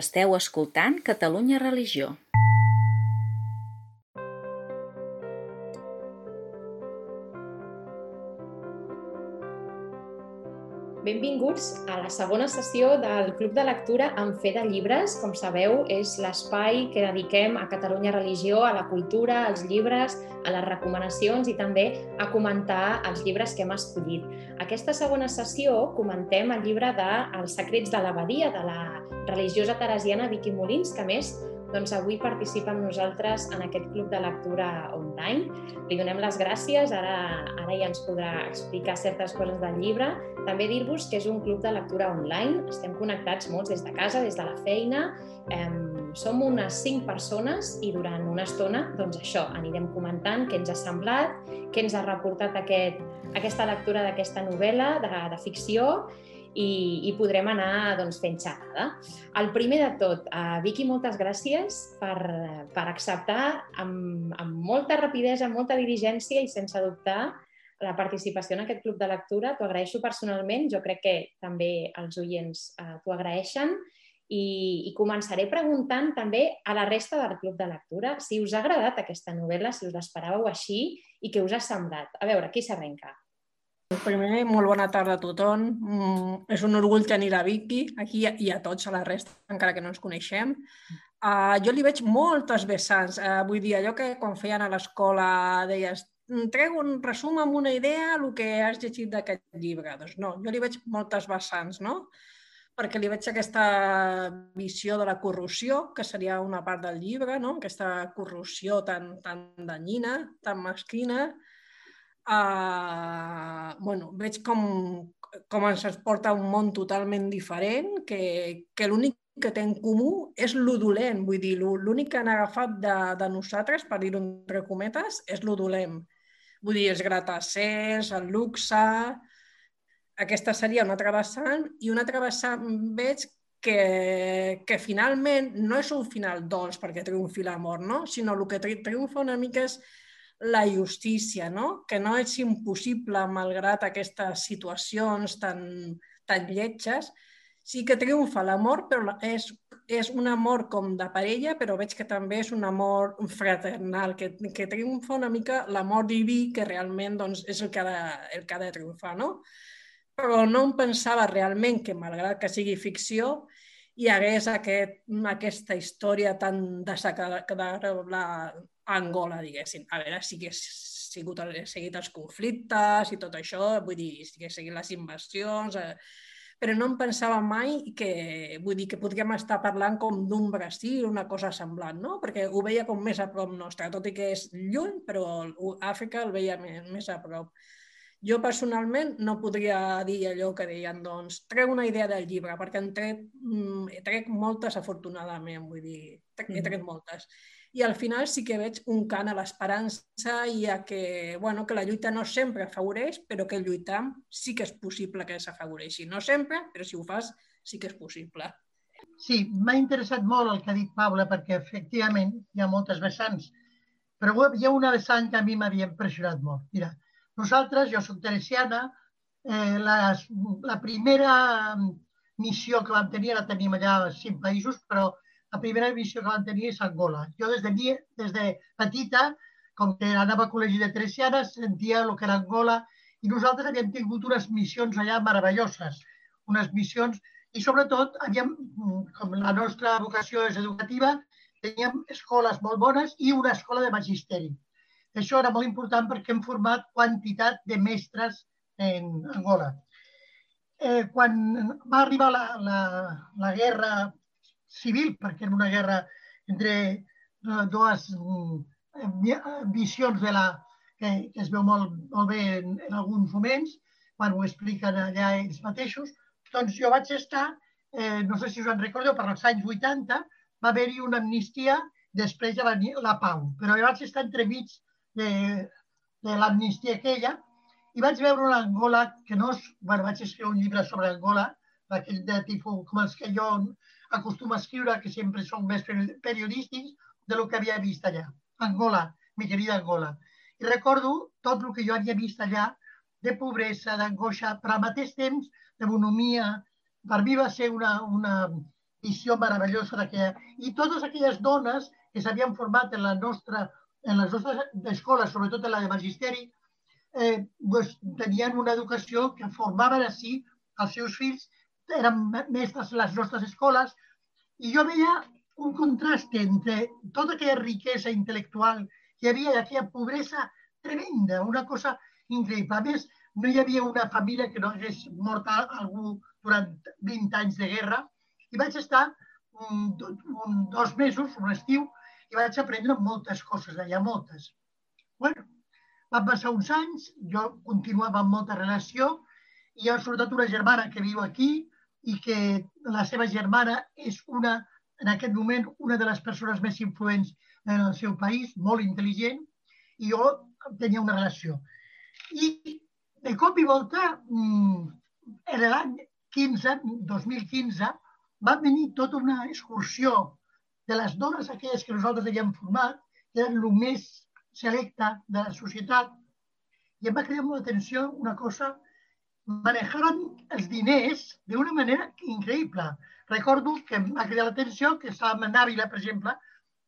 Esteu escoltant Catalunya Religió. Benvinguts a la segona sessió del Club de Lectura en Fe de Llibres. Com sabeu, és l'espai que dediquem a Catalunya Religió, a la cultura, als llibres, a les recomanacions i també a comentar els llibres que hem escollit. Aquesta segona sessió comentem el llibre de Els secrets de l'abadia, de la religiosa teresiana Vicky Molins, que més doncs avui participa amb nosaltres en aquest club de lectura online. Li donem les gràcies, ara, ara ja ens podrà explicar certes coses del llibre. També dir-vos que és un club de lectura online, estem connectats molts des de casa, des de la feina, som unes cinc persones i durant una estona, doncs això, anirem comentant què ens ha semblat, què ens ha reportat aquest, aquesta lectura d'aquesta novel·la de, de ficció i, i podrem anar doncs, fent xerrada. El primer de tot, uh, Vicky, moltes gràcies per, per acceptar amb, amb molta rapidesa, amb molta diligència i sense dubtar la participació en aquest club de lectura. T'ho agraeixo personalment, jo crec que també els oients uh, t'ho agraeixen i, i començaré preguntant també a la resta del club de lectura si us ha agradat aquesta novel·la, si us l'esperàveu així i què us ha semblat. A veure, qui s'arrenca? Primer, molt bona tarda a tothom. Mm, és un orgull tenir la Vicky aquí i a tots, a la resta, encara que no ens coneixem. Uh, jo li veig moltes vessants. Uh, vull dir, allò que quan feien a l'escola deies mm, treu un resum amb una idea el que has llegit d'aquest llibre. Doncs no, jo li veig moltes vessants, no? perquè li veig aquesta visió de la corrosió, que seria una part del llibre, no? aquesta corrosió tan, tan danyina, tan masquina, Uh, bueno, veig com, com ens porta un món totalment diferent, que, que l'únic que té en comú és lo dolent, vull dir, l'únic que han agafat de, de nosaltres, per dir-ho entre cometes, és lo dolent. Vull dir, els gratacers, el luxe... Aquesta seria una altra vessant, i una altra vessant veig que, que finalment no és un final dolç perquè triomfi l'amor, no? sinó el que triomfa una mica és la justícia, no? que no és impossible malgrat aquestes situacions tan, tan lletges. Sí que triomfa l'amor, però és, és un amor com de parella, però veig que també és un amor fraternal, que, que triomfa una mica l'amor diví, que realment doncs, és el que, ha de, el que ha de triomfar. No? Però no em pensava realment que, malgrat que sigui ficció, hi hagués aquest, aquesta història tan desagradable Angola, diguéssim. A veure, sí que he sigut, he seguit els conflictes i tot això, vull dir, sí que he seguit les invasions, eh, però no em pensava mai que, vull dir, que podríem estar parlant com d'un Brasil, una cosa semblant, no? Perquè ho veia com més a prop nostre, tot i que és lluny, però Àfrica el veia més, més a prop. Jo personalment no podria dir allò que deien, doncs, trec una idea del llibre, perquè en trec, mm, trec moltes afortunadament, vull dir, trec, he tret moltes i al final sí que veig un cant a l'esperança i a que, bueno, que la lluita no sempre afavoreix, però que lluitar sí que és possible que s'afavoreixi. No sempre, però si ho fas sí que és possible. Sí, m'ha interessat molt el que ha dit Paula, perquè efectivament hi ha moltes vessants, però hi ha una vessant que a mi m'havia impressionat molt. Mira, nosaltres, jo soc teresiana, eh, les, la primera missió que vam tenir, la tenim allà a cinc països, però la primera missió que van tenir és Angola. Jo des de, des de petita, com que anava a col·legi de Teresianes, sentia el que era Angola i nosaltres havíem tingut unes missions allà meravelloses, unes missions i sobretot havíem, com la nostra vocació és educativa, teníem escoles molt bones i una escola de magisteri. Això era molt important perquè hem format quantitat de mestres en Angola. Eh, quan va arribar la, la, la guerra civil, perquè era una guerra entre eh, dues mm, visions de la, que, que es veu molt, molt bé en, en alguns moments, quan ho expliquen allà ells mateixos. Doncs jo vaig estar, eh, no sé si us en recordeu, per als anys 80 va haver-hi una amnistia després de la, la pau, però jo vaig estar entremig de, de l'amnistia aquella i vaig veure una Angola que no és... Bueno, vaig escriure un llibre sobre Angola, d'aquell de tipus com els que jo acostuma a escriure, que sempre són més periodístics, de lo que havia vist allà. Angola, mi querida Angola. I recordo tot el que jo havia vist allà de pobresa, d'angoixa, però al mateix temps de bonomia. Per mi va ser una, una, visió meravellosa d'aquella... I totes aquelles dones que s'havien format en la nostra en les nostres escoles, sobretot en la de magisteri, eh, pues, tenien una educació que formaven així els seus fills, eren mestres les nostres escoles, i jo veia un contrast entre tota aquella riquesa intel·lectual que hi havia i aquella pobresa tremenda, una cosa increïble. A més, no hi havia una família que no hagués mort algú durant 20 anys de guerra i vaig estar un, un, dos mesos, un estiu, i vaig aprendre moltes coses d'allà, moltes. bueno, van passar uns anys, jo continuava amb molta relació i ha sobretot una germana que viu aquí i que la seva germana és una, en aquest moment, una de les persones més influents en el seu país, molt intel·ligent, i jo tenia una relació. I de cop i volta, mm, en l'any 15, 2015, va venir tota una excursió de les dones aquelles que nosaltres havíem format, que eren el més selecta de la societat, i em va cridar molt l'atenció una cosa, manejaven els diners d'una manera increïble. Recordo que em va cridar l'atenció que estàvem a Nàvila, per exemple,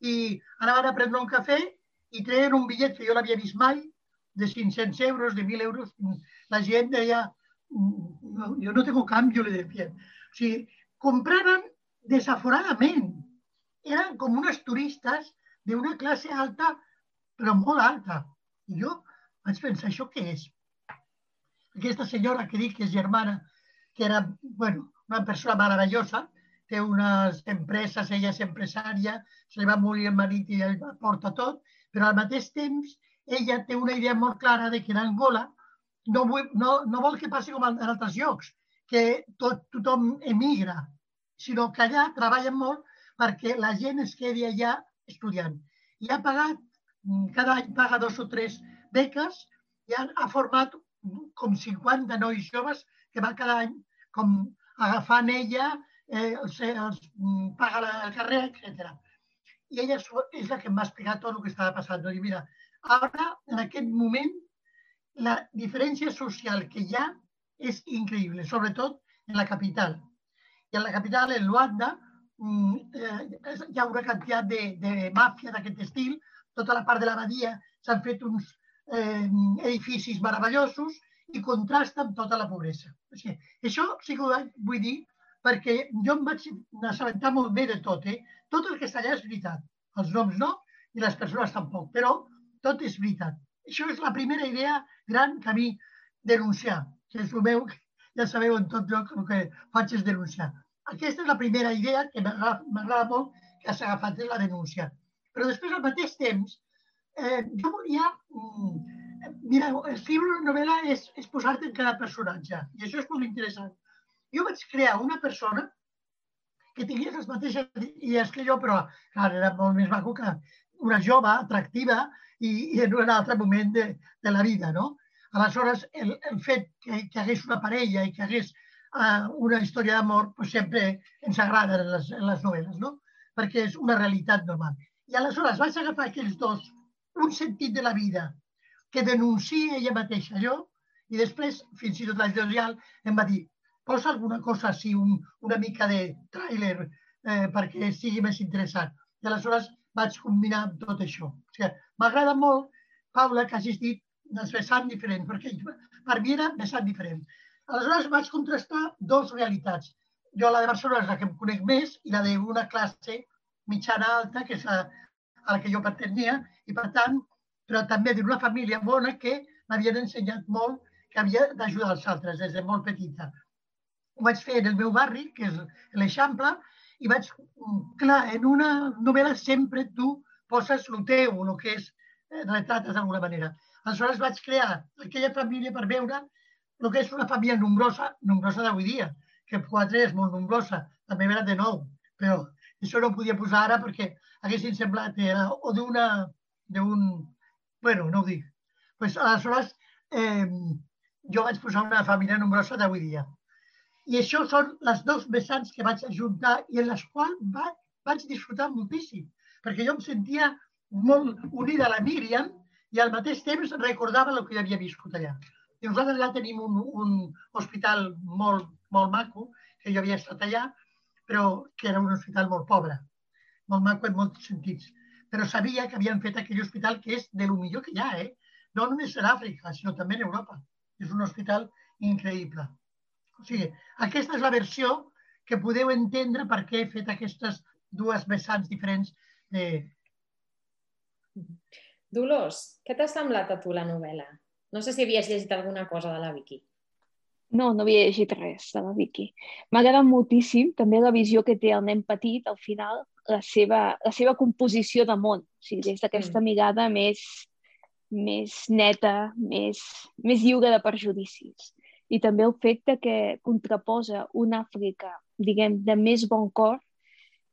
i anaven a prendre un cafè i treien un bitllet que jo l'havia vist mai, de 500 euros, de 1.000 euros. La gent deia, no, jo no tengo cambio, le decía. O sigui, compraven desaforadament. Eren com unes turistes d'una classe alta però molt alta. I jo vaig pensar, això què és? Aquesta senyora que dic que és germana, que era bueno, una persona meravellosa, té unes empreses, ella és empresària, se li va morir el marit i ell porta tot, però al mateix temps ella té una idea molt clara de que en Angola no, vull, no, no vol que passi com en altres llocs, que tot, tothom emigra, sinó que allà treballen molt perquè la gent es quedi allà estudiant. I ha pagat cada any paga dos o tres beques i ha, ha format com 50 nois joves que va cada any com agafant ella, eh, els, els, mm, paga la, el carrer, etc. I ella és la que em va explicar tot el que estava passant. I mira, ara, en aquest moment, la diferència social que hi ha és increïble, sobretot en la capital. I en la capital, en Luanda, mm, eh, hi ha una quantitat de, de màfia d'aquest estil, tota la part de l'abadia s'han fet uns eh, edificis meravellosos i contrasta amb tota la pobresa. O sigui, això sí que ho vull dir perquè jo em vaig assabentar molt bé de tot. Eh? Tot el que està allà és veritat. Els noms no i les persones tampoc, però tot és veritat. Això és la primera idea gran que a mi denunciar, que és el meu, ja sabeu en tot lloc el que faig és denunciar. Aquesta és la primera idea que m'agrada molt que has agafat, és la denúncia. Però després, al mateix temps, eh, jo volia... Mm, mira, escriure una novel·la és, és posar-te en cada personatge. I això és molt interessant. Jo vaig crear una persona que tingués les mateixes idees que jo, però clar, era molt més maco que una jove, atractiva i, i en un altre moment de, de la vida, no? Aleshores, el, el fet que, que hagués una parella i que hagués uh, una història d'amor, pues sempre ens agrada en les, en les novel·les, no? Perquè és una realitat normal. I aleshores vaig agafar aquells dos, un sentit de la vida, que denuncia ella mateixa jo, i després, fins i tot l'editorial, em va dir, posa alguna cosa així, un, una mica de tràiler eh, perquè sigui més interessant. I aleshores vaig combinar tot això. O sigui, m'agrada molt, Paula, que hagis dit des vessant diferent, perquè per mi era vessant diferent. Aleshores vaig contrastar dos realitats. Jo la de Barcelona és la que em conec més i la d'una classe mitjana alta, que és a, a la que jo pertanyia, i per tant, però també d'una família bona que m'havien ensenyat molt que havia d'ajudar els altres des de molt petita. Ho vaig fer en el meu barri, que és l'Eixample, i vaig, clar, en una novel·la sempre tu poses el teu, el que és, eh, retrates d'alguna manera. Aleshores vaig crear aquella família per veure el que és una família nombrosa, nombrosa d'avui dia, que quatre és molt nombrosa, també era de nou, però això no ho podia posar ara perquè haguessin semblat era o d'una... d'un... bueno, no ho dic. Pues, aleshores, eh, jo vaig posar una família nombrosa d'avui dia. I això són les dos vessants que vaig ajuntar i en les quals va, vaig disfrutar moltíssim, perquè jo em sentia molt unida a la Míriam i al mateix temps recordava el que havia viscut allà. I nosaltres allà tenim un, un hospital molt, molt maco, que jo havia estat allà, però que era un hospital molt pobre, molt maco en molts sentits. Però sabia que havien fet aquell hospital que és de lo millor que hi ha, eh? no només en Àfrica, sinó també en Europa. És un hospital increïble. O sigui, aquesta és la versió que podeu entendre per què he fet aquestes dues vessants diferents. Eh... Dolors, què t'ha semblat a tu la novel·la? No sé si havies llegit alguna cosa de la Vicky. No, no havia llegit res de la Vicky. M'ha agradat moltíssim també la visió que té el nen petit al final, la seva, la seva composició de món, o sigui, des d'aquesta mm. mirada més, més neta, més, més lliure de perjudicis. I també el fet de que contraposa una Àfrica, diguem, de més bon cor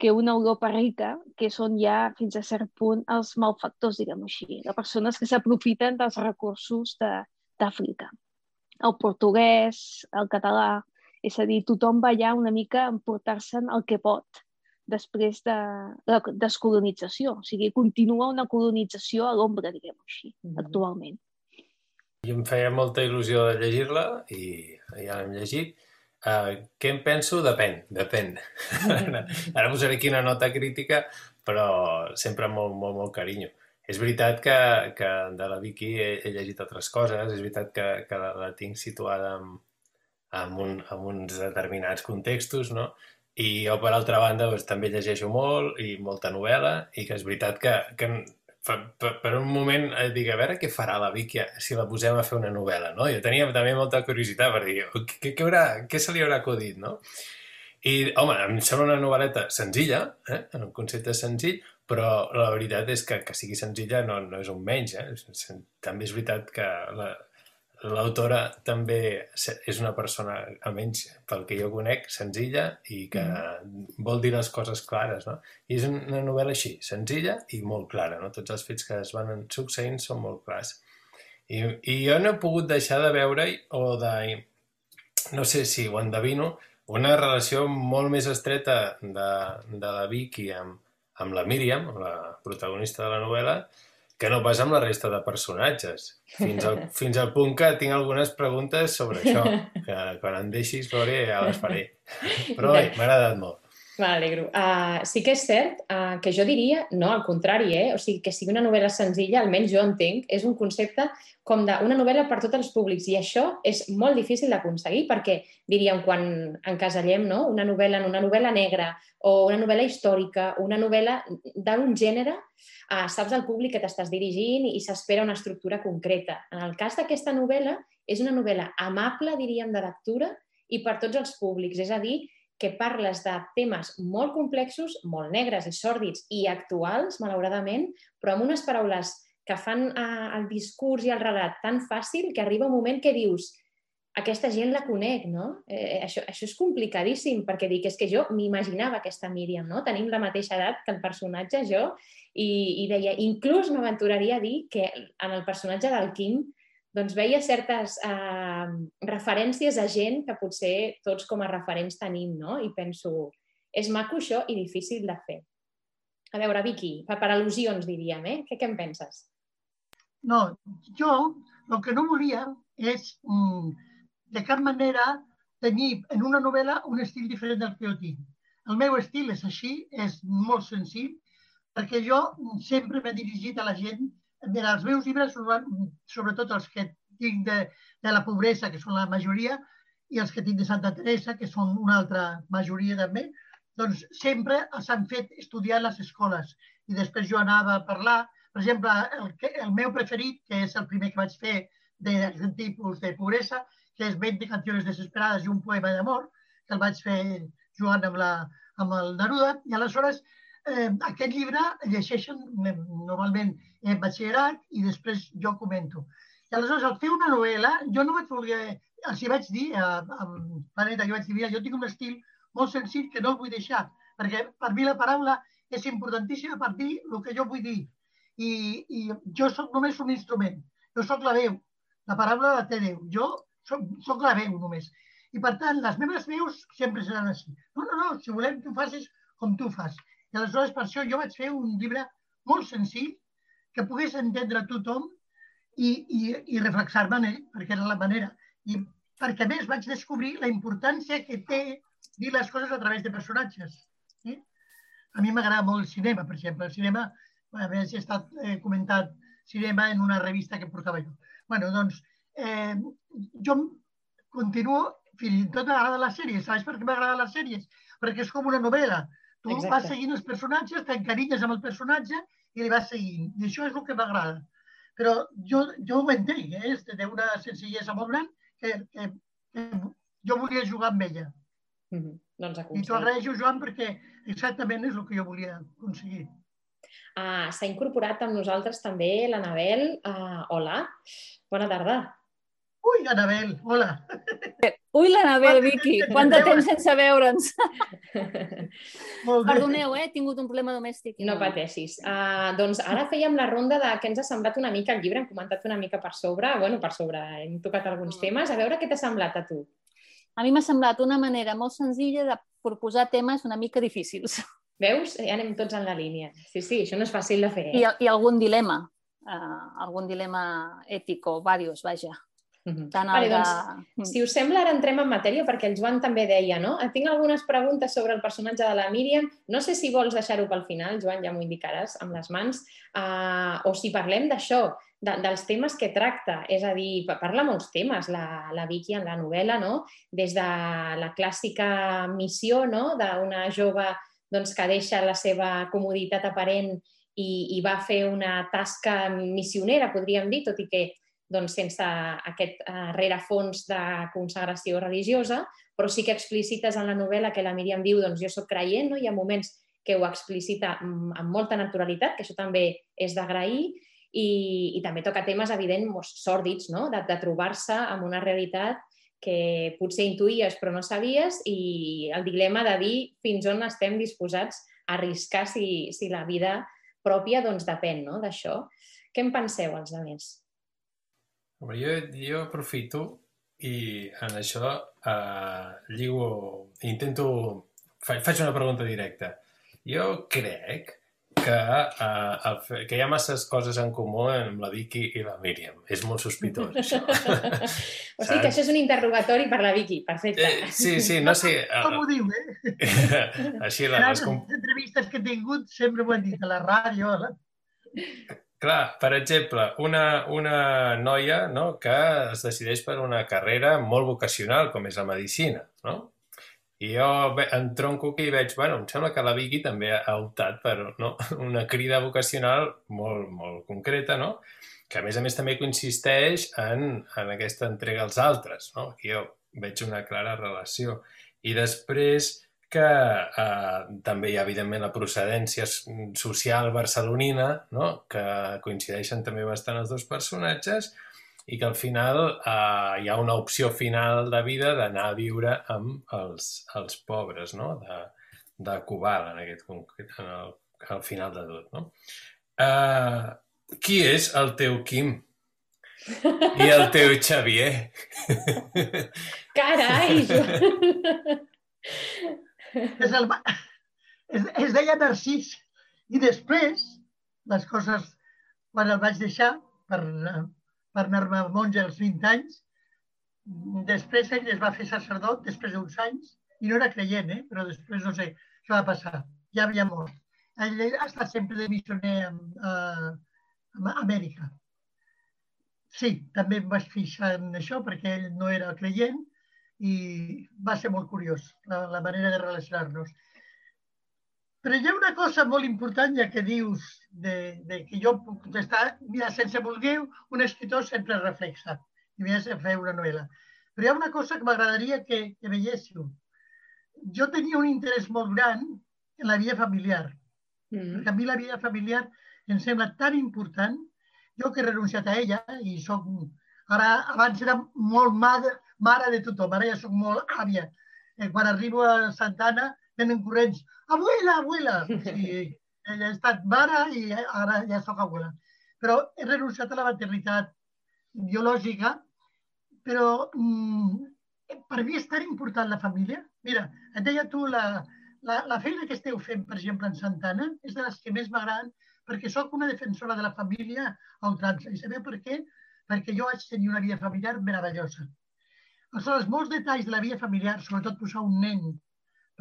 que una Europa rica, que són ja fins a cert punt els malfactors, diguem així, les persones que s'aprofiten dels recursos d'Àfrica el portuguès, el català, és a dir, tothom va allà una mica a emportar-se'n el que pot després de la descolonització. O sigui, continua una colonització a l'ombra, diguem així, mm -hmm. actualment. I em feia molta il·lusió de llegir-la i ja l'hem llegit. Uh, què em penso? Depèn, depèn. Ara posaré aquí una nota crítica, però sempre amb molt, molt, molt carinyo. És veritat que, que de la Vicky he, he llegit altres coses, és veritat que, que la, la tinc situada en, en, un, en uns determinats contextos, no? I jo, per altra banda, doncs, també llegeixo molt i molta novel·la i que és veritat que, que per, per, per un moment eh, dic, a veure què farà la Vicky si la posem a fer una novel·la, no? Jo tenia també molta curiositat per dir, què, què, haurà, què se li haurà acudit, no? I, home, em sembla una novel·leta senzilla, eh? en un concepte senzill, però la veritat és que que sigui senzilla no, no és un menys. Eh? També és veritat que l'autora la, també és una persona, almenys pel que jo conec, senzilla i que mm. vol dir les coses clares. No? I és una novel·la així, senzilla i molt clara. No? Tots els fets que es van succeint són molt clars. I, i jo no he pogut deixar de veure o de... No sé si ho endevino, una relació molt més estreta de, de la Vicky amb, amb la Míriam, la protagonista de la novel·la, que no pas amb la resta de personatges. Fins al, fins al punt que tinc algunes preguntes sobre això, que quan em deixis, Lore, ja les faré. Però bé, m'ha agradat molt. M'alegro. Uh, sí que és cert uh, que jo diria, no, al contrari, eh? o sigui, que sigui una novel·la senzilla, almenys jo entenc, és un concepte com d'una novel·la per tots els públics i això és molt difícil d'aconseguir perquè, diríem, quan encasellem no? una novel·la en una novel·la negra o una novel·la històrica una novel·la d'un gènere, uh, saps el públic que t'estàs dirigint i s'espera una estructura concreta. En el cas d'aquesta novel·la, és una novel·la amable, diríem, de lectura i per tots els públics, és a dir, que parles de temes molt complexos, molt negres i sòrdids i actuals, malauradament, però amb unes paraules que fan eh, el discurs i el relat tan fàcil que arriba un moment que dius aquesta gent la conec, no? Eh, això, això és complicadíssim, perquè dic, és que jo m'imaginava aquesta Míriam, no? Tenim la mateixa edat que el personatge, jo, i, i deia, inclús m'aventuraria a dir que en el personatge del Quim doncs veia certes eh, referències a gent que potser tots com a referents tenim, no? I penso, és maco això i difícil de fer. A veure, Vicky, per, al·lusions diríem, eh? Què, què en penses? No, jo el que no volia és mm, de cap manera tenir en una novel·la un estil diferent del que jo tinc. El meu estil és així, és molt senzill, perquè jo sempre m'he dirigit a la gent Mira, els meus llibres, sobretot els que tinc de, de la pobresa, que són la majoria, i els que tinc de Santa Teresa, que són una altra majoria també, doncs sempre s'han fet estudiar a les escoles. I després jo anava a parlar, per exemple, el, el meu preferit, que és el primer que vaig fer d'aquest tipus de pobresa, que és 20 canciones desesperades i un poema d'amor, que el vaig fer jugant amb, la, amb el Neruda, i aleshores eh, aquest llibre llegeixen normalment en batxillerat i després jo comento. I aleshores, al fer una novel·la, jo no vaig voler... Els hi vaig dir a, a Planeta, jo vaig dir, jo tinc un estil molt senzill que no el vull deixar, perquè per mi la paraula és importantíssima per dir el que jo vull dir. I, i jo sóc només un instrument. Jo sóc la veu. La paraula la té Déu. Jo sóc, sóc la veu només. I per tant, les meves veus sempre seran així. No, no, no, si volem que ho facis com tu fas. I aleshores per això jo vaig fer un llibre molt senzill que pogués entendre tothom i, i, i reflexar-me en ell, perquè era la manera. I perquè més vaig descobrir la importància que té dir les coses a través de personatges. Sí? A mi m'agrada molt el cinema, per exemple. El cinema, a més, he estat eh, comentat cinema en una revista que portava jo. bueno, doncs, eh, jo continuo, fins i tot m'agrada les sèries. Saps per què m'agrada les sèries? Perquè és com una novel·la. Tu Exacte. vas seguint els personatges, t'encarinyes amb el personatge i li vas seguint. I això és el que m'agrada. Però jo, jo ho entenc, eh? té una senzillesa molt gran que, que, que jo volia jugar amb ella. Mm -hmm. doncs I t'ho agraeixo, Joan, perquè exactament és el que jo volia aconseguir. Uh, S'ha incorporat amb nosaltres també l'Anabel. Uh, hola, bona tarda. Ui, Anabel, hola. Ui, l'Anabel, Vicky, quant de temps sense veure'ns. Perdoneu, eh? he tingut un problema domèstic. No pateixis. Uh, doncs ara fèiem la ronda de què ens ha semblat una mica el llibre, hem comentat una mica per sobre, bueno, per sobre, hem tocat alguns mm. temes, a veure què t'ha semblat a tu. A mi m'ha semblat una manera molt senzilla de proposar temes una mica difícils. Veus? Ja anem tots en la línia. Sí, sí, això no és fàcil de fer. Eh? I, I algun dilema, uh, algun dilema ètic o varios, vaja. Uh -huh. Tant vale, de... doncs, mm. si us sembla, ara entrem en matèria, perquè el Joan també deia, no? Tinc algunes preguntes sobre el personatge de la Míriam. No sé si vols deixar-ho pel final, Joan, ja m'ho indicaràs amb les mans, uh, o si parlem d'això, de, dels temes que tracta. És a dir, parla molts temes, la, la Vicky en la novel·la, no? Des de la clàssica missió no? d'una jove doncs, que deixa la seva comoditat aparent i, i va fer una tasca missionera, podríem dir, tot i que doncs, sense aquest uh, rerefons de consagració religiosa, però sí que explicites en la novel·la que la Míriam diu doncs, jo sóc creient, no? hi ha moments que ho explicita amb molta naturalitat, que això també és d'agrair, i, i també toca temes, evident, sòrdids, no? de, de trobar-se amb una realitat que potser intuïes però no sabies i el dilema de dir fins on estem disposats a arriscar si, si la vida pròpia doncs, depèn no? d'això. Què en penseu, els altres? Home, jo, jo aprofito i en això eh, lligo, intento, faig, faig una pregunta directa. Jo crec que, eh, que hi ha masses coses en comú amb la Vicky i la Míriam. És molt sospitós, això. o sigui que això és un interrogatori per la Vicky, perfecte. Eh, sí, sí, no sé... Com ho diu, eh? Així la... Les com... entrevistes que he tingut sempre ho han dit, a la ràdio... A la... Clar, per exemple, una, una noia no, que es decideix per una carrera molt vocacional, com és la medicina, no? I jo em tronco aquí i veig, bueno, em sembla que la Vicky també ha optat per no? una crida vocacional molt, molt concreta, no? que a més a més també consisteix en, en aquesta entrega als altres. No? Aquí jo veig una clara relació. I després que eh, també hi ha, evidentment, la procedència social barcelonina, no? que coincideixen també bastant els dos personatges, i que al final eh, hi ha una opció final de vida d'anar a viure amb els, els pobres, no? de, de Cubal, en aquest concret, en el, al final de tot. No? Eh, qui és el teu Quim? I el teu Xavier? Carai! és el, es, es deia Narcís. I després, les coses, quan el vaig deixar per, per anar-me a monja als 20 anys, després ell es va fer sacerdot després d'uns anys, i no era creient, eh? però després no sé què va passar. Ja havia mort. Ell ha estat sempre de missioner a, a, a Amèrica. Sí, també em vaig fixar en això perquè ell no era creient i va ser molt curiós la, la manera de relacionar-nos. Però hi ha una cosa molt important, ja que dius de, de que jo puc contestar, mira, sense voler, un escritor sempre reflexa i m'hi de fer una novel·la. Però hi ha una cosa que m'agradaria que, que veiéssiu. Jo tenia un interès molt gran en la vida familiar. Mm. Perquè a mi la vida familiar em sembla tan important. Jo que he renunciat a ella i soc... Ara, abans era molt mare, mare de tothom, ara ja soc molt àvia. Eh, quan arribo a Santana, venen corrents, abuela, abuela! Sí, ella ha estat mare i ara ja soc abuela. Però he renunciat a la maternitat biològica, però mm, per mi és tan important la família. Mira, et deia tu, la, la, la feina que esteu fent, per exemple, en Santana, és de les que més m'agraden perquè sóc una defensora de la família a ultrança. I sabeu per què? Perquè jo vaig tenir una vida familiar meravellosa. Aleshores, molts detalls de la vida familiar, sobretot posar un nen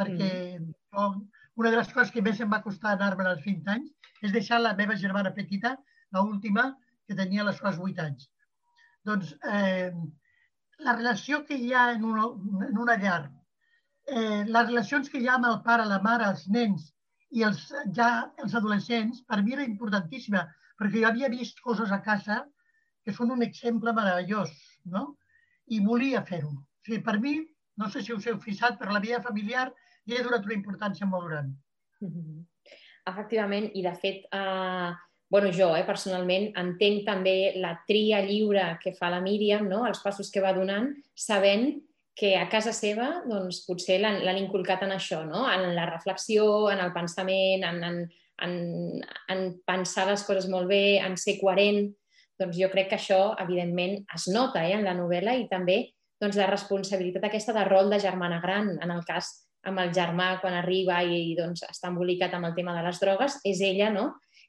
perquè mm. una de les coses que més em va costar anar-me'n als 20 anys és deixar la meva germana petita, la última, que tenia les seus 8 anys. Doncs eh, la relació que hi ha en una, en una llar, eh, les relacions que hi ha amb el pare, la mare, els nens i els, ja els adolescents, per mi era importantíssima, perquè jo havia vist coses a casa que són un exemple meravellós, no? I volia fer-ho. O sigui, per mi, no sé si us heu fixat, per la vida familiar li he donat una importància molt gran. Efectivament, i de fet, eh, bueno, jo eh, personalment entenc també la tria lliure que fa la Míriam, no? els passos que va donant, sabent que a casa seva doncs, potser l'han inculcat en això, no? en la reflexió, en el pensament, en, en, en, en pensar les coses molt bé, en ser coherent. Doncs jo crec que això, evidentment, es nota eh, en la novel·la i també doncs, la responsabilitat aquesta de rol de germana gran, en el cas amb el germà quan arriba i, i doncs, està embolicat amb el tema de les drogues, és ella no?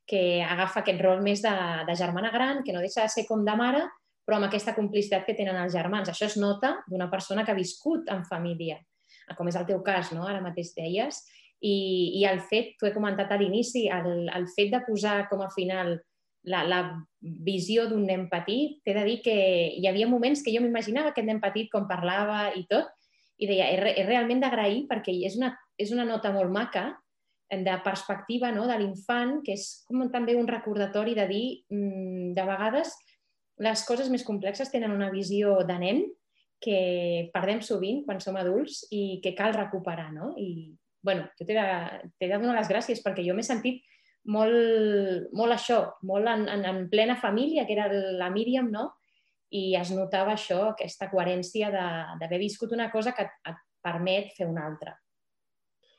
que agafa aquest rol més de, de germana gran, que no deixa de ser com de mare, però amb aquesta complicitat que tenen els germans. Això es nota d'una persona que ha viscut en família, com és el teu cas, no? ara mateix deies, i, i el fet, t'ho he comentat a l'inici, el, el fet de posar com a final la, la visió d'un nen petit, t'he de dir que hi havia moments que jo m'imaginava aquest nen petit com parlava i tot, i deia, és, és realment d'agrair perquè és una, és una nota molt maca de perspectiva no, de l'infant, que és com també un recordatori de dir, mmm, de vegades, les coses més complexes tenen una visió de nen que perdem sovint quan som adults i que cal recuperar, no? I, bueno, jo t'he de, de donar les gràcies perquè jo m'he sentit molt, molt això, molt en, en, en plena família, que era la Míriam, no? I es notava això, aquesta coherència d'haver viscut una cosa que et, et permet fer una altra.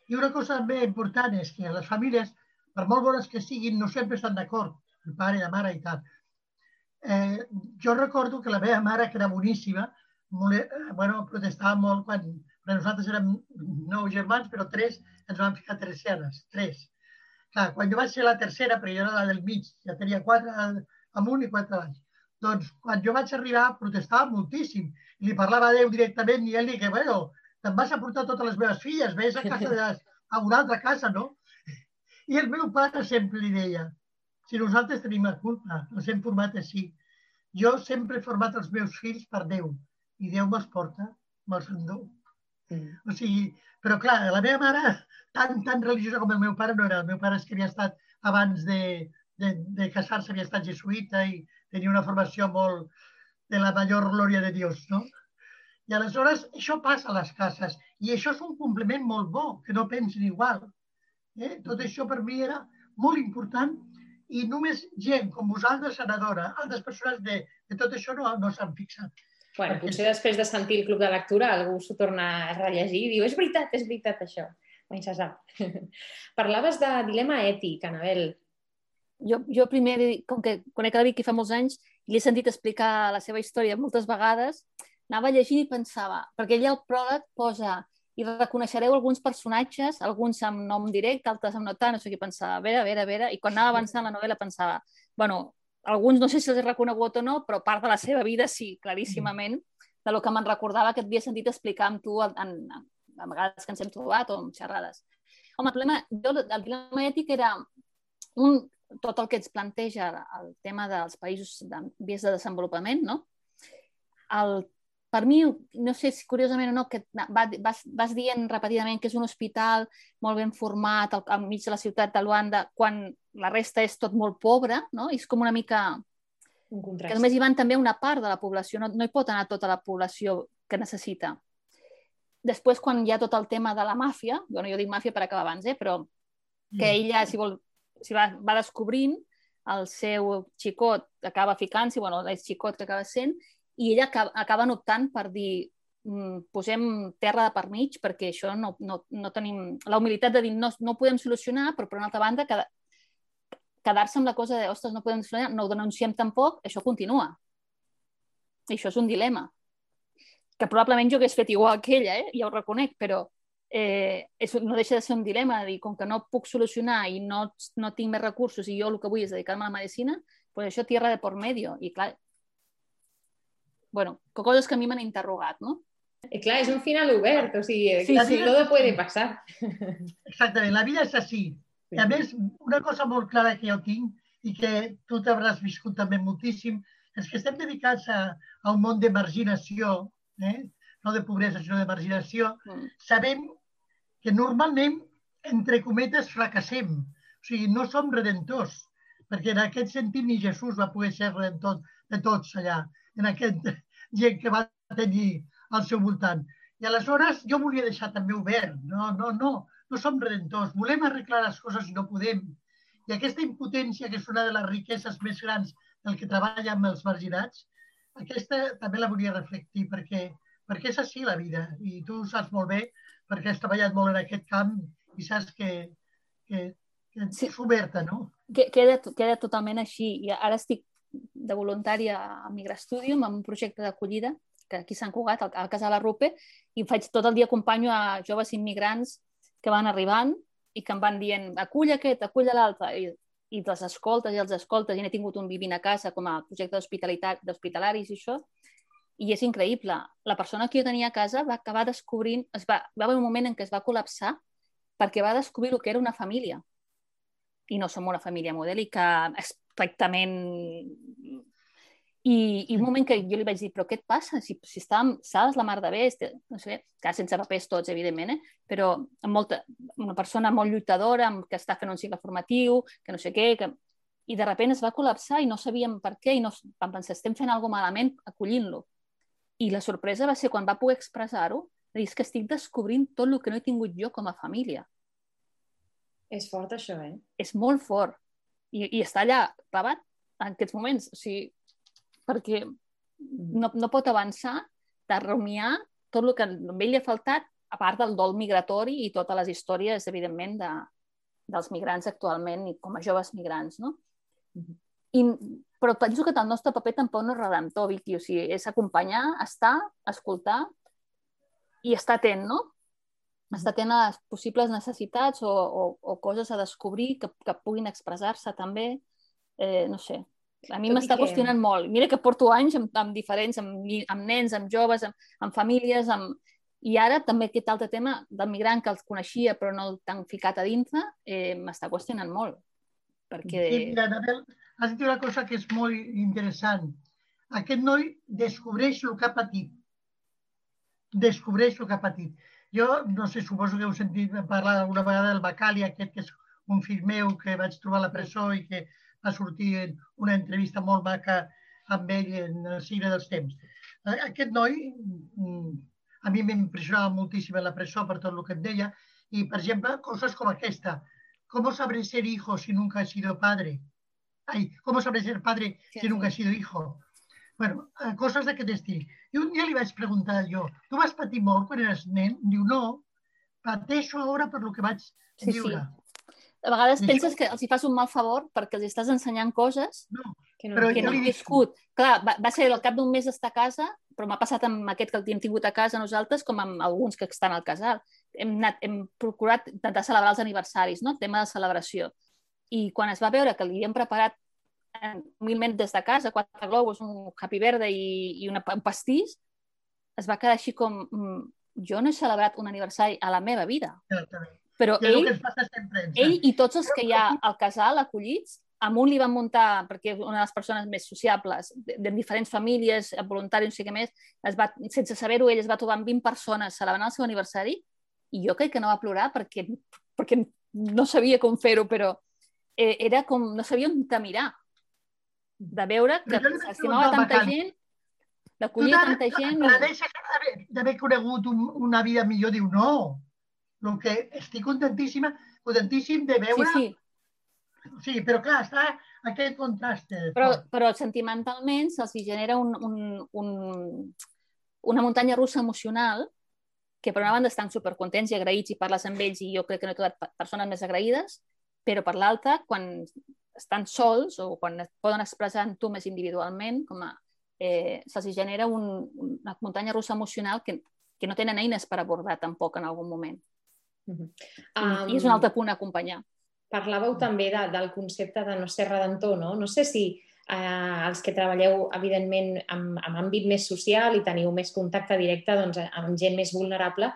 I una cosa també important és que les famílies, per molt bones que siguin, no sempre estan d'acord, el pare la mare i tal. Eh, jo recordo que la meva mare, que era boníssima, molt, eh, bueno, protestava molt quan, quan nosaltres érem nou germans, però tres ens vam ficar tercianes, tres. Clar, quan jo vaig ser la tercera, però jo era la del mig, ja tenia quatre amunt i quatre baix. Doncs quan jo vaig arribar protestava moltíssim i li parlava a Déu directament i ell li que, bueno, te'n vas a portar totes les meves filles, vés a casa de, a una altra casa, no? I el meu pare sempre li deia, si nosaltres tenim la culpa, els hem format així. Jo sempre he format els meus fills per Déu i Déu me'ls porta, me'ls endú. Mm. O sigui, però clar, la meva mare tan, tan religiosa com el meu pare no era. El meu pare és que havia estat, abans de, de, de casar-se, havia estat jesuïta i tenia una formació molt de la major glòria de Dios, no? I aleshores això passa a les cases i això és un complement molt bo, que no pensin igual. Eh? Tot això per mi era molt important i només gent com vosaltres, senadora, altres persones de, de tot això no, no s'han fixat. Bueno, potser després de sentir el Club de Lectura algú s'ho torna a rellegir i diu és veritat, és veritat això mai se sap. Parlaves de dilema ètic, Anabel. Jo, jo primer, com que conec la Vicky fa molts anys i l'he sentit explicar la seva història moltes vegades, anava llegint i pensava, perquè ella al pròleg posa i reconeixereu alguns personatges, alguns amb nom directe, altres amb no tant, no sé què pensava, a veure, a veure, a veure, i quan anava avançant la novel·la pensava, bueno, alguns no sé si els he reconegut o no, però part de la seva vida sí, claríssimament, de lo que me'n recordava que et havia sentit explicar amb tu en, en, a vegades que ens hem trobat o amb xerrades. Home, el problema, jo, el dilema ètic era un, tot el que ens planteja el tema dels països de vies de desenvolupament, no? El, per mi, no sé si curiosament o no, que vas, vas dient repetidament que és un hospital molt ben format al, al mig de la ciutat de Luanda, quan la resta és tot molt pobre, no? I és com una mica... Un contrast. Que només hi van també una part de la població, no, no hi pot anar tota la població que necessita. Després, quan hi ha tot el tema de la màfia, bueno, jo dic màfia per acabar abans, eh, però que mm. ella, si vol, si va, va descobrint el seu xicot acaba ficant-s'hi, bueno, és xicot que acaba sent, i ella acaba optant per dir mm, posem terra de per mig perquè això no, no, no tenim... La humilitat de dir no, no podem solucionar, però per una altra banda quedar, quedar-se amb la cosa de ostres, no podem solucionar, no ho denunciem tampoc, això continua. I això és un dilema que probablement jo hagués fet igual que ella, eh? ja ho reconec, però eh, és, no deixa de ser un dilema, de dir, com que no puc solucionar i no, no tinc més recursos i jo el que vull és dedicar-me a la medicina, pues això tierra de por medio. I clar, bueno, coses que a mi m'han interrogat, no? I clar, és un final obert, o sigui, Sí, sí, sí. sí. todo puede pasar. Exactament, la vida és així. I a més, una cosa molt clara que jo tinc i que tu t'hauràs viscut també moltíssim, és que estem dedicats a, a un món de marginació, eh? no de pobresa, sinó de marginació, Mm. sabem que normalment, entre cometes, fracassem. O sigui, no som redentors, perquè en aquest sentit ni Jesús va poder ser redentor de tots allà, en aquest gent que va tenir al seu voltant. I aleshores jo volia deixar també obert. No, no, no, no som redentors. Volem arreglar les coses i no podem. I aquesta impotència, que és una de les riqueses més grans del que treballa amb els marginats, aquesta també la volia reflectir perquè, perquè és així la vida. I tu ho saps molt bé perquè has treballat molt en aquest camp i saps que, que, que Sí. és oberta, no? Que- Queda, queda totalment així. I ara estic de voluntària a Migra Studium, amb un projecte d'acollida, que aquí Sant Cugat, al, al Casal Arrupe, i faig tot el dia acompanyo a joves immigrants que van arribant i que em van dient acull aquest, acull l'altre, i, i les escoltes i els escoltes, i n'he tingut un vivint a casa com a projecte d'hospitalitat d'hospitalaris i això, i és increïble. La persona que jo tenia a casa va acabar descobrint, es va, va haver un moment en què es va col·lapsar perquè va descobrir el que era una família. I no som una família modèlica estrictament... I, I un moment que jo li vaig dir, però què et passa? Si, si estàvem sals la mar de bé, este, no sé, clar, sense papers tots, evidentment, eh? però amb molta, una persona molt lluitadora, amb, que està fent un cicle formatiu, que no sé què, que... i de sobte es va col·lapsar i no sabíem per què, i no, vam pensar, estem fent alguna malament acollint-lo. I la sorpresa va ser quan va poder expressar-ho, dir, és que estic descobrint tot el que no he tingut jo com a família És fort això, eh? és molt fort i, i està allà clavat en aquests moments, o sigui, perquè no, no pot avançar de rumiar tot el que a ell li ha faltat, a part del dol migratori i totes les històries, evidentment, de, dels migrants actualment i com a joves migrants, no? Mhm. I, però penso que el nostre paper tampoc no és redemptor, Vicky, o sigui, és acompanyar, estar, escoltar i estar atent, no? Estar atent a les possibles necessitats o, o, o coses a descobrir que, que puguin expressar-se també, eh, no sé. A mi m'està que- qüestionant molt. Mira que porto anys amb, amb diferents, amb, amb nens, amb joves, amb, amb famílies, amb... i ara també aquest altre tema del migrant que els coneixia però no el tan ficat a dintre, eh, m'està qüestionant molt. Perquè... Sí, mira, Anabel, has dit una cosa que és molt interessant. Aquest noi descobreix el que ha patit. Descobreix el que ha patit. Jo, no sé, suposo que heu sentit parlar alguna vegada del Bacali, aquest que és un fill meu que vaig trobar a la presó i que va sortir en una entrevista molt maca amb ell en el signe dels temps. Eh, Aquest noi, mm, a mi m'impressionava moltíssim a la presó per tot el que em deia, i, per exemple, coses com aquesta. ¿Cómo sabré ser hijo si nunca he sido padre? Ay, ¿cómo sabré ser padre si nunca he sido hijo? Bueno, eh, coses d'aquest estil. I un dia li vaig preguntar jo, tu vas patir molt quan eres nen? Diu, no, pateixo ara per lo que vaig Sí, sí. viure. A vegades I penses això- que els hi fas un mal favor perquè els estàs ensenyant coses Que no Però que no han dic- viscut. Clar, va, va ser al cap d'un mes d'estar a casa, però m'ha passat amb aquest que hem tingut a casa nosaltres, com amb alguns que estan al casal. Hem, anat, hem procurat intentar celebrar els aniversaris, no? tema de celebració. I quan es va veure que li havien preparat humilment des de casa, quatre globus, un happy verde i, i una, un pastís, es va quedar així com... mm, Jo no he celebrat un aniversari a la meva vida, Exactament. però és el ell que ens passa sempre. ens ell i tots els que hi ha al casal acollits, amb un li van muntar, perquè és una de les persones més sociables, de, de diferents famílies, voluntaris, no sé què més, es va, sense saber-ho, ell es va trobar amb 20 persones celebrant el seu aniversari i jo crec que no va plorar perquè, perquè no sabia com fer-ho, però eh, era com, no sabia on mirar, de veure que s'estimava tanta Bacali. gent, d'acollir tanta gent... Agradeixes d'haver- d'haver conegut un, una vida millor. Diu, no. El que estic contentíssima, contentíssim de Sí, veure... sí, sí però clar, està aquest contrast. però, però sentimentalment se'ls genera un, un, un, una muntanya russa emocional que per una banda estan supercontents i agraïts i parles amb ells i jo crec que no he trobat pe- persones més agraïdes, però per l'altra, quan estan sols o quan es poden expressar en tu més individualment, com a, eh, se'ls genera un, una muntanya russa emocional que, que no tenen eines per abordar tampoc en algun moment. Mhm. I, I és un altre punt a acompanyar. Parlàveu també de, del concepte de no ser redentor, no? No sé si eh, els que treballeu, evidentment, amb, amb àmbit més social i teniu més contacte directe doncs, amb gent més vulnerable,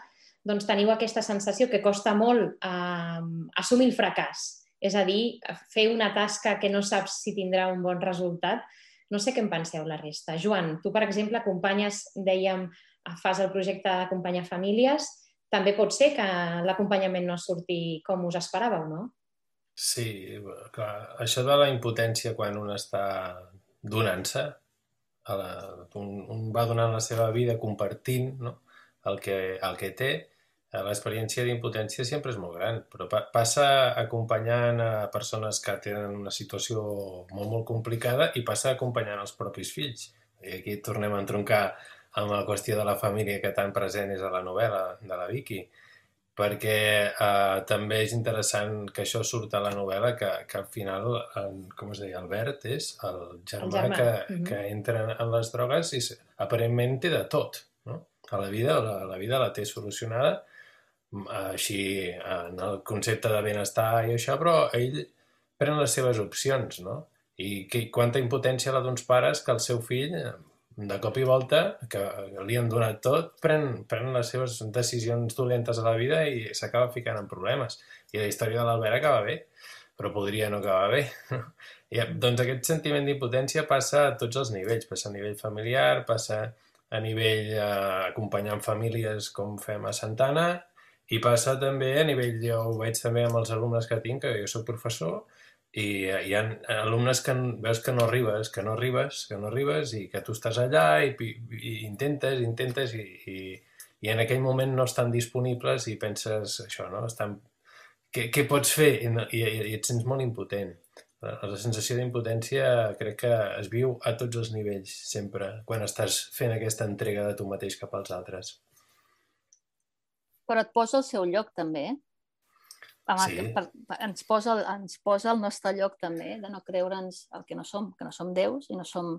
doncs teniu aquesta sensació que costa molt eh, assumir el fracàs. És a dir, fer una tasca que no saps si tindrà un bon resultat. No sé què en penseu la resta. Joan, tu, per exemple, acompanyes, dèiem, fas el projecte d'acompanyar famílies. També pot ser que l'acompanyament no surti com us esperàveu, no? Sí, clar, això de la impotència quan un està donant-se, un, un va donant la seva vida compartint no? el, que, el que té, l'experiència d'impotència sempre és molt gran, però pa passa acompanyant a persones que tenen una situació molt, molt complicada i passa acompanyant els propis fills. I aquí tornem a entroncar amb la qüestió de la família que tan present és a la novel·la de la Vicky perquè eh, també és interessant que això surt a la novel·la, que, que al final, en, com es deia, Albert és el germà, el germà. Que, mm -hmm. que entra en les drogues i aparentment té de tot, no? A la vida, la, la vida la té solucionada, així en el concepte de benestar i això, però ell pren les seves opcions, no? I que, quanta impotència la d'uns pares que el seu fill de cop i volta, que li han donat tot, pren, pren les seves decisions dolentes a la vida i s'acaba ficant en problemes. I la història de l'Albert acaba bé, però podria no acabar bé. I, doncs aquest sentiment d'impotència passa a tots els nivells. Passa a nivell familiar, passa a nivell eh, acompanyant famílies com fem a Santana, i passa també a nivell, jo ho veig també amb els alumnes que tinc, que jo sóc professor, i hi ha alumnes que veus que no arribes, que no arribes, que no arribes i que tu estàs allà i, i intentes, intentes i, i, i en aquell moment no estan disponibles i penses això, no? Estan... Què, què pots fer? I, i, I et sents molt impotent. La sensació d'impotència crec que es viu a tots els nivells, sempre, quan estàs fent aquesta entrega de tu mateix cap als altres. Però et posa al seu lloc, també, eh? sí. per, per, ens, posa, ens posa al nostre lloc també, de no creure'ns el que no som, que no som déus i no som...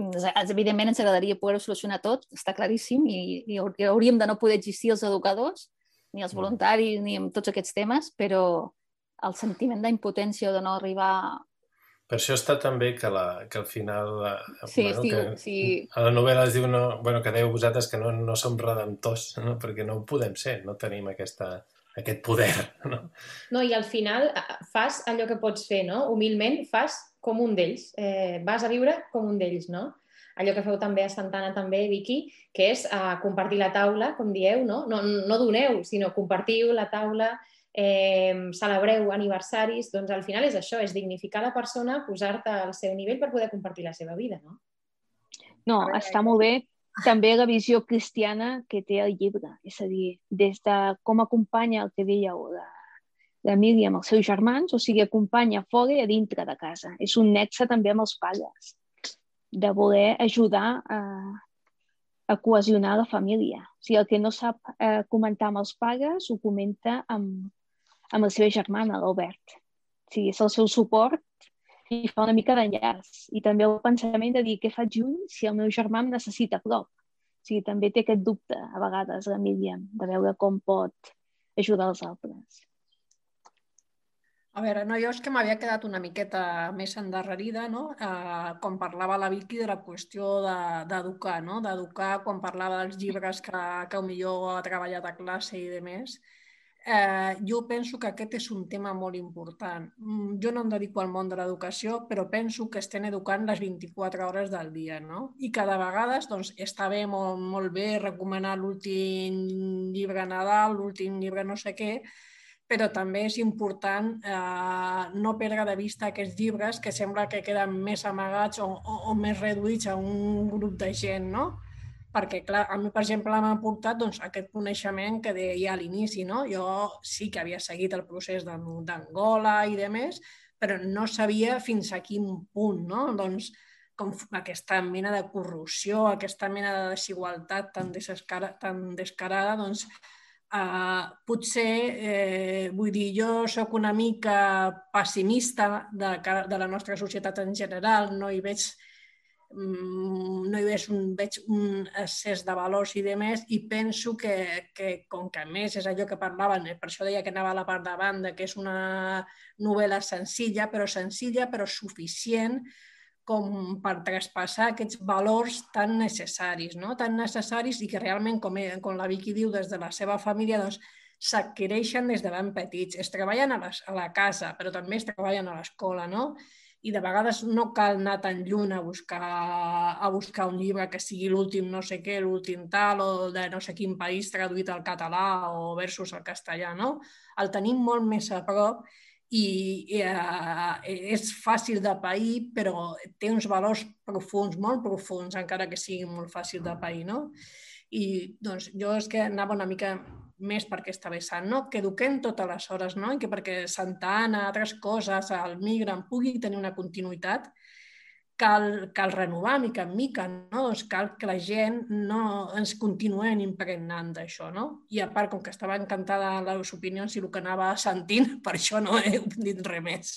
Evidentment ens agradaria poder-ho solucionar tot, està claríssim, i, i hauríem de no poder existir els educadors, ni els voluntaris, ni amb tots aquests temes, però el sentiment d'impotència o de no arribar per això està també que, la, que al final... La, sí, bueno, diu, que sí. A la novel·la es diu no, bueno, que dèieu vosaltres que no, no som redemptors, no? perquè no ho podem ser, no tenim aquesta, aquest poder. No? no, i al final fas allò que pots fer, no? Humilment fas com un d'ells, eh, vas a viure com un d'ells, no? Allò que feu també a Santana, també, Vicky, que és uh, compartir la taula, com dieu, no? No, no doneu, sinó compartiu la taula, eh, celebreu aniversaris, doncs al final és això, és dignificar la persona, posar-te al seu nivell per poder compartir la seva vida, no? No, està molt bé també la visió cristiana que té el llibre, és a dir, des de com acompanya el que dèieu la, la Míriam els seus germans, o sigui, acompanya fora i a dintre de casa. És un nexe també amb els pares, de voler ajudar a, a cohesionar la família. O sigui, el que no sap eh, comentar amb els pares ho comenta amb, amb la seva germana, l'Albert. O sigui, és el seu suport i fa una mica d'enllaç. I també el pensament de dir què faig junt si el meu germà em necessita a prop. O sigui, també té aquest dubte, a vegades, la Míriam, de veure com pot ajudar els altres. A veure, no, jo és que m'havia quedat una miqueta més endarrerida, no? Eh, quan parlava la Vicky de la qüestió d'educar, de, no? D'educar, quan parlava dels llibres que, que millor ha treballat a classe i de més jo penso que aquest és un tema molt important. Mm, jo no em dedico al món de l'educació, però penso que estem educant les 24 hores del dia, no? I cada vegada doncs, està bé, molt, molt bé, recomanar l'últim llibre Nadal, l'últim llibre no sé què, però també és important eh, no perdre de vista aquests llibres que sembla que queden més amagats o, o, o més reduïts a un grup de gent, no? Perquè, clar, a mi, per exemple, m'ha portat doncs, aquest coneixement que deia a l'inici, no? Jo sí que havia seguit el procés d'Angola i de més, però no sabia fins a quin punt, no? Doncs, com aquesta mena de corrupció, aquesta mena de desigualtat tan, desescara, tan descarada, doncs, eh, potser, eh, vull dir, jo sóc una mica pessimista de, de la nostra societat en general, no hi veig no hi veig un, veig un excés de valors i de més i penso que, que com que més és allò que parlaven, eh, per això deia que anava a la part banda, que és una novel·la senzilla, però senzilla però suficient com per traspassar aquests valors tan necessaris, no? tan necessaris i que realment, com, com la Vicky diu, des de la seva família, doncs, s'adquireixen des de ben petits. Es treballen a, les, a la casa, però també es treballen a l'escola, no? I de vegades no cal anar tan lluny a buscar, a buscar un llibre que sigui l'últim no sé què, l'últim tal, o de no sé quin país traduït al català o versus al castellà, no? El tenim molt més a prop i eh, és fàcil de pair, però té uns valors profuns, molt profuns, encara que sigui molt fàcil de pair, no? I doncs jo és que anava una mica més per aquesta vessant, no? que eduquem totes les hores no? i que perquè Santa Anna, altres coses, el migrant pugui tenir una continuïtat, cal, cal renovar mica en mica, no? Doncs cal que la gent no ens continuem impregnant d'això, no? I a part, com que estava encantada les opinions i el que anava sentint, per això no he dit res més.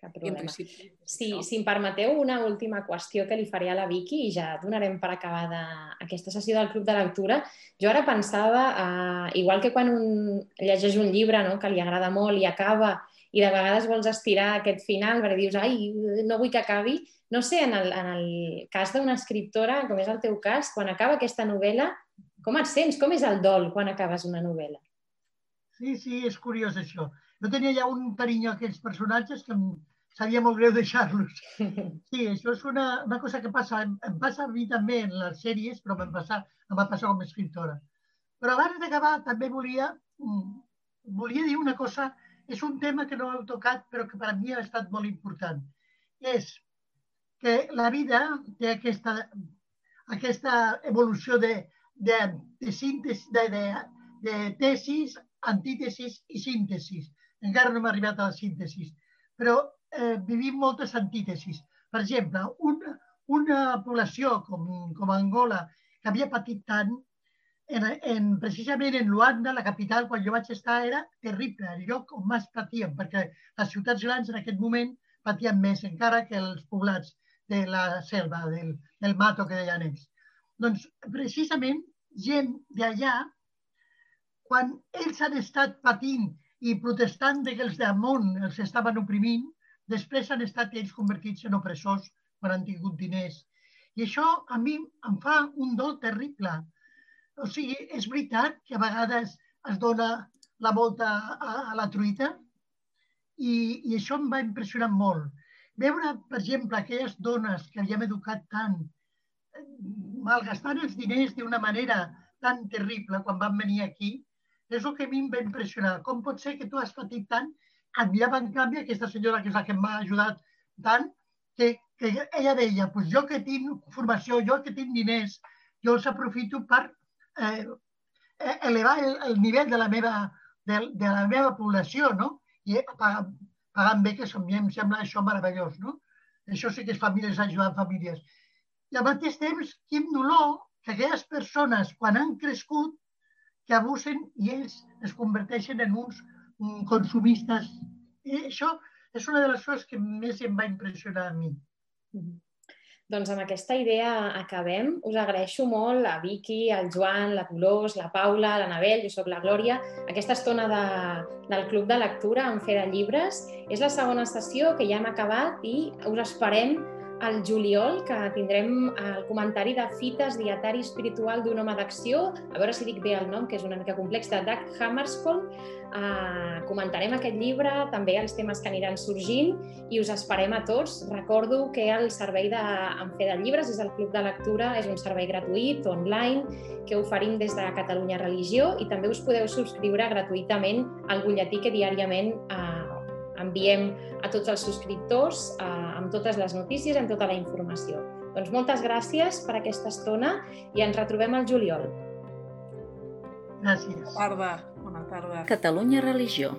Cap problema. Sí, si em permeteu una última qüestió que li faré a la Vicky i ja donarem per acabada aquesta sessió del Club de Lectura. Jo ara pensava, eh, igual que quan un llegeix un llibre no, que li agrada molt i acaba i de vegades vols estirar aquest final perquè dius, ai, no vull que acabi, no sé, en el, en el cas d'una escriptora, com és el teu cas, quan acaba aquesta novel·la, com et sents? Com és el dol quan acabes una novel·la? Sí, sí, és curiós això. Jo tenia ja un carinyo a aquests personatges que em sabia molt greu deixar-los. Sí, això és una, una cosa que passa, em, em passa a mi també en les sèries, però em, passa, em va passar com a escriptora. Però abans d'acabar també volia, mm, volia dir una cosa, és un tema que no heu tocat però que per a mi ha estat molt important. És que la vida té aquesta, aquesta evolució de, de, de, síntesi, de, de, de tesis, antítesis i síntesis. Encara no hem arribat a la síntesi, però eh, vivim moltes antítesis. Per exemple, una, una població com, com Angola, que havia patit tant, en, en, precisament en Luanda, la capital, quan jo vaig estar, era terrible, el lloc on més patíem, perquè les ciutats grans en aquest moment patien més encara que els poblats de la selva, del, del mato que deien ells. Doncs precisament gent d'allà, quan ells han estat patint i protestant de que els damunt els estaven oprimint, després han estat ells convertits en opressors quan han tingut diners. I això a mi em fa un dol terrible. O sigui, és veritat que a vegades es dona la volta a, a la truita i, i això em va impressionar molt. Veure, per exemple, aquelles dones que havíem educat tant, malgastant els diners d'una manera tan terrible quan van venir aquí, és el que a mi em va impressionar. Com pot ser que tu has patit tant? Admirava, en canvi, aquesta senyora, que és la que m'ha ajudat tant, que, que ella deia, pues jo que tinc formació, jo que tinc diners, jo els aprofito per eh, eh elevar el, el nivell de la meva, de, de la meva població, no? I pagant beques, a mi em sembla això meravellós, no? Això sí que és famílies ajudant famílies. I al mateix temps, quin dolor que aquelles persones, quan han crescut, que abusen i ells es converteixen en uns consumistes. I això és una de les coses que més em va impressionar a mi. Mm -hmm. Doncs amb aquesta idea acabem. Us agraeixo molt a Vicky, al Joan, la Dolors, la Paula, l'Anabel, jo sóc la Glòria, aquesta estona de, del Club de Lectura en Fe de Llibres. És la segona sessió que ja hem acabat i us esperem al juliol, que tindrem el comentari de Fites, dietari espiritual d'un home d'acció, a veure si dic bé el nom, que és una mica complex, de Doug Hammarskjöld. Uh, comentarem aquest llibre, també els temes que aniran sorgint i us esperem a tots. Recordo que el servei de, en fe de llibres és el Club de Lectura, és un servei gratuït, online, que oferim des de Catalunya Religió i també us podeu subscriure gratuïtament al butlletí que diàriament uh, enviem a tots els subscriptors eh, amb totes les notícies, amb tota la informació. Doncs moltes gràcies per aquesta estona i ens retrobem al juliol. Gràcies. Bona tarda. Bona tarda. Catalunya Religió.